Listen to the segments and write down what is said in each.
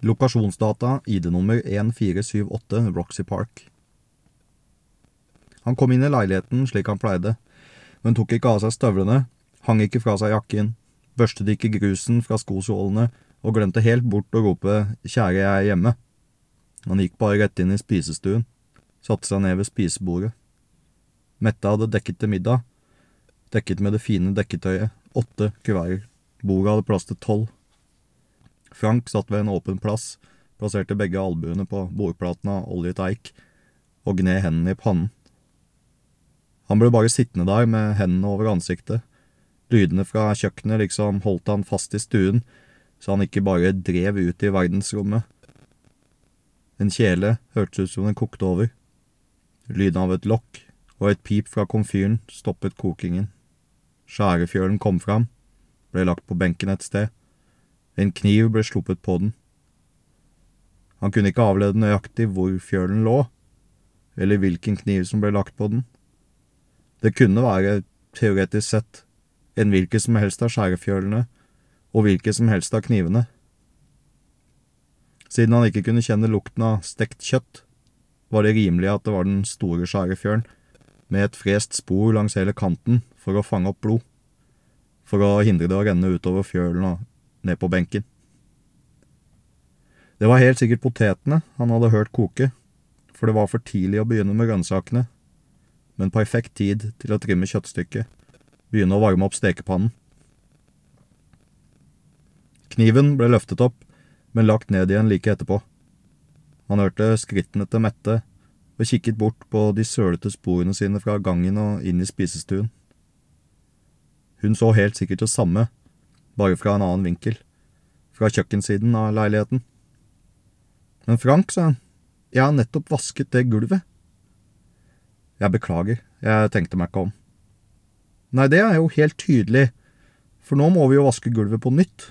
Lokasjonsdata ID-nummer 1478 Roxy Park. Han kom inn i leiligheten slik han pleide, men tok ikke av seg støvlene, hang ikke fra seg jakken, børstet ikke grusen fra skosålene og glemte helt bort å rope kjære, jeg er hjemme. Han gikk bare rett inn i spisestuen, satte seg ned ved spisebordet. Mette hadde dekket til middag, dekket med det fine dekketøyet, åtte kuverter. Bordet hadde plass til tolv. Frank satt ved en åpen plass, plasserte begge albuene på bordplaten av oljet eik og gned hendene i pannen. Han ble bare sittende der med hendene over ansiktet. Lydene fra kjøkkenet liksom holdt han fast i stuen, så han ikke bare drev ut i verdensrommet. En kjele hørtes ut som den kokte over. Lyden av et lokk og et pip fra komfyren stoppet kokingen. Skjærefjølen kom fram, ble lagt på benken et sted. En kniv ble sluppet på den. Han kunne ikke avlede nøyaktig hvor fjølen lå, eller hvilken kniv som ble lagt på den. Det kunne være, teoretisk sett, en hvilken som helst av skjærefjølene og hvilken som helst av knivene. Siden han ikke kunne kjenne lukten av stekt kjøtt, var det rimelig at det var den store skjærefjølen, med et frest spor langs hele kanten for å fange opp blod, for å hindre det å renne utover fjølen og ned på benken. Det var helt sikkert potetene han hadde hørt koke, for det var for tidlig å begynne med grønnsakene, men perfekt tid til å trimme kjøttstykket, begynne å varme opp stekepannen. Kniven ble løftet opp, men lagt ned igjen like etterpå. Han hørte skrittene til Mette og kikket bort på de sølete sporene sine fra gangen og inn i spisestuen. Hun så helt sikkert det samme, bare fra en annen vinkel, fra kjøkkensiden av leiligheten. Men Frank, sa han, jeg har nettopp vasket det gulvet. Jeg beklager, jeg tenkte meg ikke om. Nei, det er jo helt tydelig, for nå må vi jo vaske gulvet på nytt.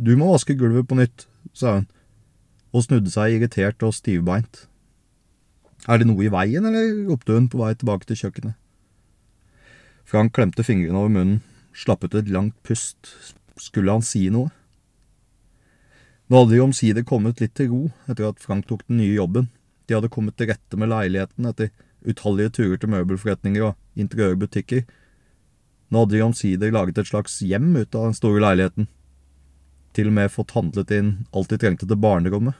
Du må vaske gulvet på nytt, sa hun, og snudde seg irritert og stivbeint. Er det noe i veien, eller? ropte hun på vei tilbake til kjøkkenet. Frank klemte fingrene over munnen, slapp ut et langt pust, skulle han si noe? Nå hadde de omsider kommet litt til ro etter at Frank tok den nye jobben, de hadde kommet til rette med leiligheten etter utallige turer til møbelforretninger og interiørbutikker. Nå hadde de omsider laget et slags hjem ut av den store leiligheten til og med fått handlet inn alt de trengte til barnerommet.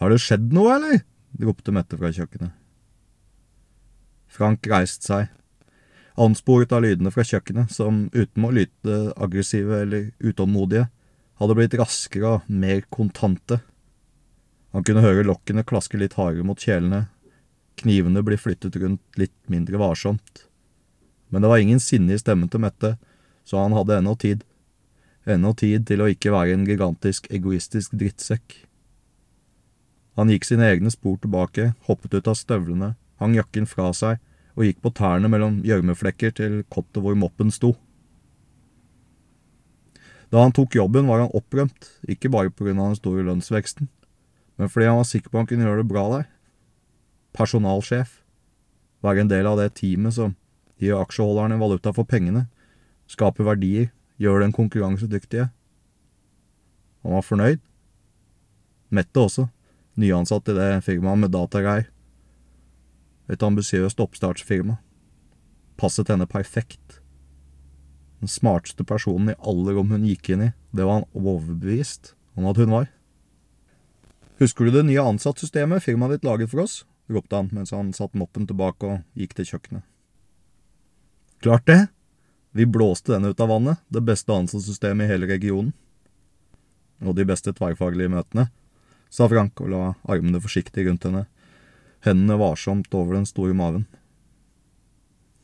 Har det skjedd noe, eller? ropte Mette fra kjøkkenet. Frank reiste seg, ansporet av lydene fra kjøkkenet, som uten å lyte aggressive eller utålmodige, hadde blitt raskere og mer kontante. Han kunne høre lokkene klaske litt hardere mot kjelene, knivene bli flyttet rundt litt mindre varsomt. Men det var ingen sinne i stemmen til Mette, så han hadde ennå tid ennå tid til å ikke være en gigantisk egoistisk drittsekk. Han gikk sine egne spor tilbake, hoppet ut av støvlene, hang jakken fra seg og gikk på tærne mellom gjørmeflekker til kottet hvor moppen sto. Da han tok jobben, var han opprømt, ikke bare på grunn av den store lønnsveksten, men fordi han var sikker på han kunne gjøre det bra der. Personalsjef. Være en del av det teamet som gir aksjeholderne valuta for pengene, skaper verdier gjør dem konkurransedyktige. Han var fornøyd. Mette også, nyansatt i det firmaet med datagreier. Et ambisiøst oppstartsfirma. Passet henne perfekt. Den smarteste personen i alle rom hun gikk inn i, det var han overbevist om at hun var. Husker du det nye ansattsystemet firmaet ditt laget for oss? ropte han mens han satte moppen tilbake og gikk til kjøkkenet. Klart det, vi blåste den ut av vannet, det beste ansattsystemet i hele regionen. Og de beste tverrfaglige møtene, sa Frank og la armene forsiktig rundt henne, hendene varsomt over den store maven.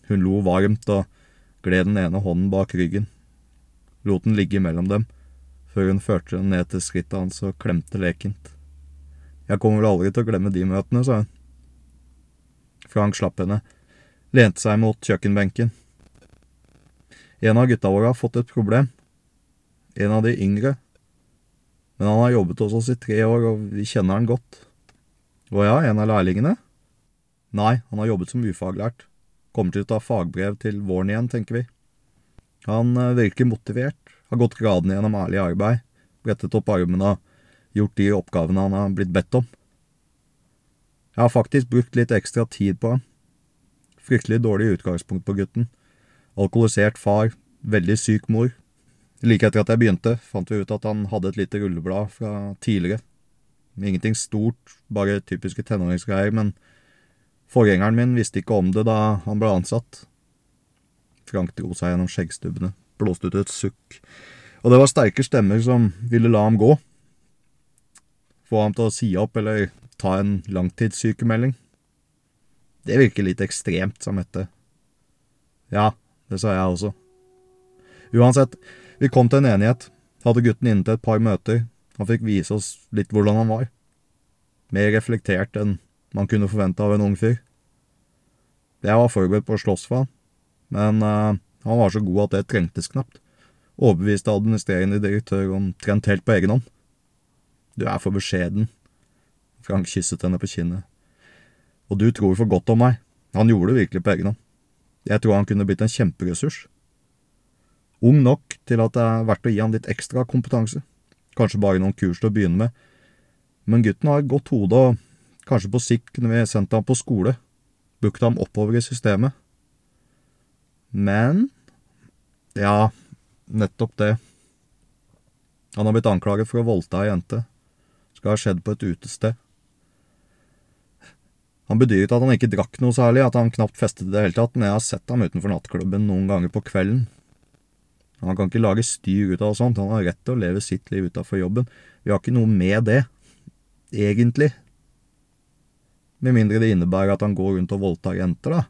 Hun lo varmt og gled den ene hånden bak ryggen, lot den ligge mellom dem, før hun førte den ned til skrittet hans og klemte lekent. Jeg kommer vel aldri til å glemme de møtene, sa hun. Frank slapp henne, lente seg mot kjøkkenbenken en av gutta våre har fått et problem. En av de yngre. Men han har jobbet hos oss i tre år, og vi kjenner han godt. Å ja, en av lærlingene? Nei, han har jobbet som ufaglært. Kommer til å ta fagbrev til våren igjen, tenker vi. Han eh, virker motivert, har gått gradene gjennom ærlig arbeid, brettet opp armene og gjort de oppgavene han har blitt bedt om. Jeg har faktisk brukt litt ekstra tid på ham. Fryktelig dårlig utgangspunkt på gutten. Alkoholisert far, veldig syk mor. Like etter at jeg begynte, fant vi ut at han hadde et lite rulleblad fra tidligere. Ingenting stort, bare typiske tenåringsgreier, men forgjengeren min visste ikke om det da han ble ansatt. Frank dro seg gjennom skjeggstubbene, blåste ut et sukk, og det var sterke stemmer som ville la ham gå. Få ham til å si opp eller ta en langtidssykemelding. Det virker litt ekstremt, sa Mette. Ja, det sa jeg også. Uansett, vi kom til en enighet. Hadde gutten inne til et par møter. Han fikk vise oss litt hvordan han var. Mer reflektert enn man kunne forvente av en ung fyr. Jeg var forberedt på å slåss for han, men uh, han var så god at det trengtes knapt. Overbeviste administrerende direktør omtrent helt på egen hånd. Du er for beskjeden. Frank kysset henne på kinnet. Og du tror for godt om meg. Han gjorde det virkelig på egen hånd. Jeg tror han kunne blitt en kjemperessurs. Ung nok til at det er verdt å gi han litt ekstra kompetanse. Kanskje bare noen kurs til å begynne med. Men gutten har et godt hode, og kanskje på sikt kunne vi sendt ham på skole. Booket ham oppover i systemet. Men Ja, nettopp det. Han har blitt anklaget for å voldta ei jente. Skal ha skjedd på et utested. Han bedyret at han ikke drakk noe særlig, at han knapt festet i det hele tatt, men jeg har sett ham utenfor nattklubben noen ganger på kvelden. Han kan ikke lage styr ut av sånt, han har rett til å leve sitt liv utafor jobben. Vi har ikke noe med det, egentlig. Med mindre det innebærer at han går rundt og voldtar jenter, da.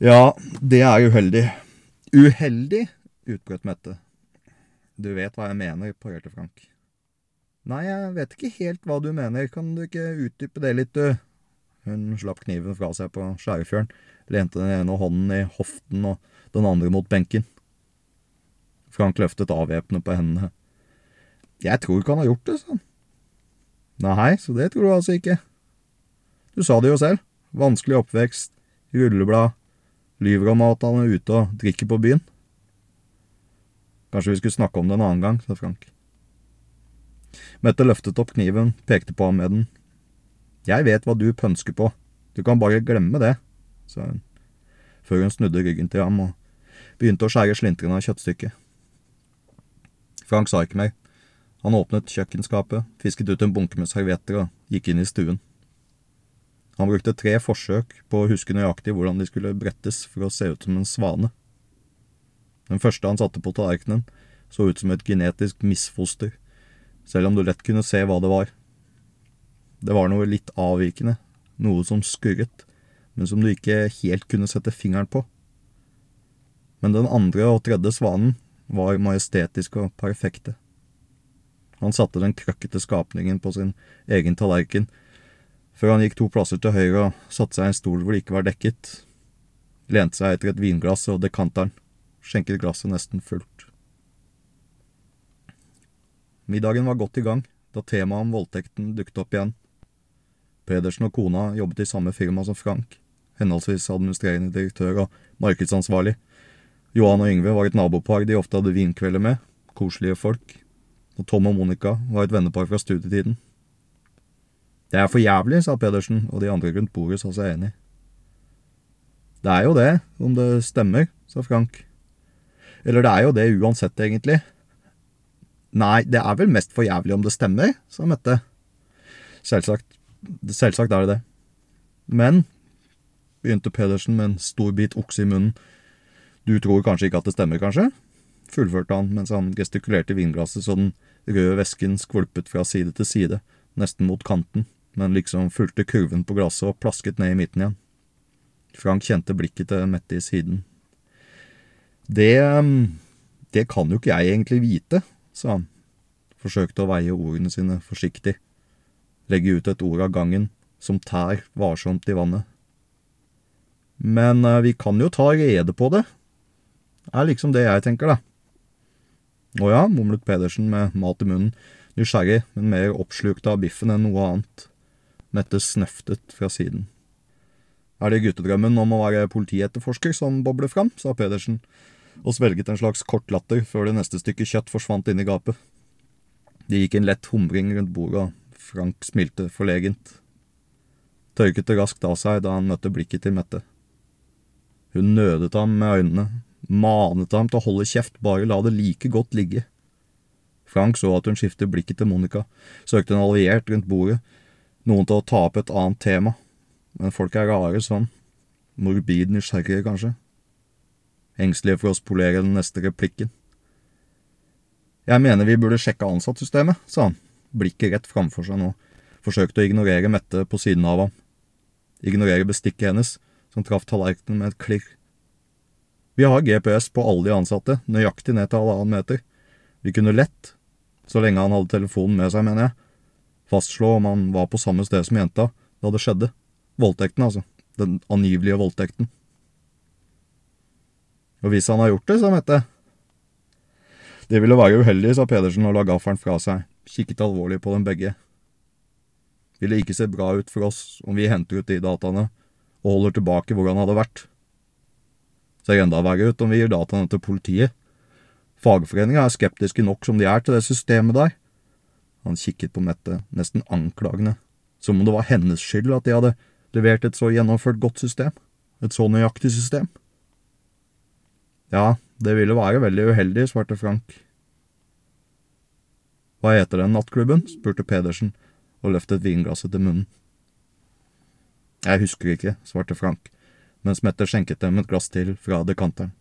Ja, det er uheldig. Uheldig, utbrøt Mette. Du vet hva jeg mener, parerte Frank. Nei, jeg vet ikke helt hva du mener, kan du ikke utdype det litt, du? Hun slapp kniven fra seg på skjærefjøren, lente den ene hånden i hoften og den andre mot benken. Frank løftet avvæpnet på hendene. Jeg tror ikke han har gjort det, sa han. Nei, så det tror du altså ikke. Du sa det jo selv. Vanskelig oppvekst, rulleblad, lyver om at han er ute og drikker på byen. Kanskje vi skulle snakke om det en annen gang, sa Frank. Mette løftet opp kniven, pekte på ham med den. Jeg vet hva du pønsker på, du kan bare glemme det, sa hun, før hun snudde ryggen til ham og begynte å skjære slintrene av kjøttstykket. Frank sa ikke mer. Han åpnet kjøkkenskapet, fisket ut en bunke med servietter og gikk inn i stuen. Han brukte tre forsøk på å huske nøyaktig hvordan de skulle brettes for å se ut som en svane. Den første han satte på tallerkenen, så ut som et genetisk misfoster selv om du lett kunne se hva det var. Det var noe litt avvikende, noe som skurret, men som du ikke helt kunne sette fingeren på. Men den andre og tredje svanen var majestetiske og perfekte. Han satte den krøkkete skapningen på sin egen tallerken, før han gikk to plasser til høyre og satte seg i en stol hvor det ikke var dekket, lente seg etter et vinglass og dekanteren, skjenket glasset nesten fullt. Middagen var godt i gang da temaet om voldtekten dukket opp igjen. Pedersen og kona jobbet i samme firma som Frank, henholdsvis administrerende direktør og markedsansvarlig. Johan og Yngve var et nabopar de ofte hadde vinkvelder med, koselige folk. Og Tom og Monica var et vennepar fra studietiden. Det er for jævlig, sa Pedersen, og de andre rundt bordet sa seg enig. Det er jo det, om det stemmer, sa Frank. Eller det er jo det uansett, egentlig. Nei, det er vel mest for jævlig om det stemmer, sa Mette. Selvsagt. Selvsagt er det det. Men, begynte Pedersen med en stor bit okse i munnen, du tror kanskje ikke at det stemmer, kanskje? fullførte han mens han gestikulerte vinglasset så den røde væsken skvulpet fra side til side, nesten mot kanten, men liksom fulgte kurven på glasset og plasket ned i midten igjen. Frank kjente blikket til Mette i siden. Det det kan jo ikke jeg egentlig vite, sa han, forsøkte å veie ordene sine forsiktig, legge ut et ord av gangen, som tær varsomt i vannet. Men eh, vi kan jo ta rede på det, er liksom det jeg tenker, da. Å ja, mumlet Pedersen med mat i munnen, nysgjerrig, men mer oppslukt av biffen enn noe annet. Mette snøftet fra siden. Er det guttedrømmen om å være politietterforsker som bobler fram, sa Pedersen, og svelget en slags kort latter før det neste stykket kjøtt forsvant inn i gapet. Det gikk en lett humring rundt bordet, og Frank smilte forlegent. Tørket det raskt av seg da han møtte blikket til Mette. Hun nødet ham med øynene, manet ham til å holde kjeft, bare la det like godt ligge. Frank så at hun skiftet blikket til Monica, søkte en alliert rundt bordet, noen til å ta opp et annet tema, men folk er rare sånn, morbid nysgjerrige kanskje, engstelige for å spolere den neste replikken. Jeg mener vi burde sjekke ansattsystemet, sa han, blikket rett framfor seg nå, forsøkte å ignorere Mette på siden av ham, ignorere bestikket hennes, som traff tallerkenen med et klirr. Vi har GPS på alle de ansatte, nøyaktig ned til halvannen meter. Vi kunne lett, så lenge han hadde telefonen med seg, mener jeg, fastslå om han var på samme sted som jenta da det skjedde. Voldtekten, altså. Den angivelige voldtekten. Og hvis han har gjort det, sa Mette. Det ville være uheldig, sa Pedersen og la gaffelen fra seg, kikket alvorlig på dem begge. Ville ikke se bra ut for oss om vi henter ut de dataene og holder tilbake hvor han hadde vært. Ser enda verre ut om vi gir dataene til politiet. Fagforeninga er skeptiske nok som de er til det systemet der. Han kikket på Mette, nesten anklagende, som om det var hennes skyld at de hadde levert et så gjennomført godt system, et så nøyaktig system. Ja, det ville være veldig uheldig, svarte Frank. Hva heter den nattklubben? spurte Pedersen og løftet vinglasset til munnen. Jeg husker ikke, svarte Frank, mens Mette skjenket dem et glass til fra dekanteren.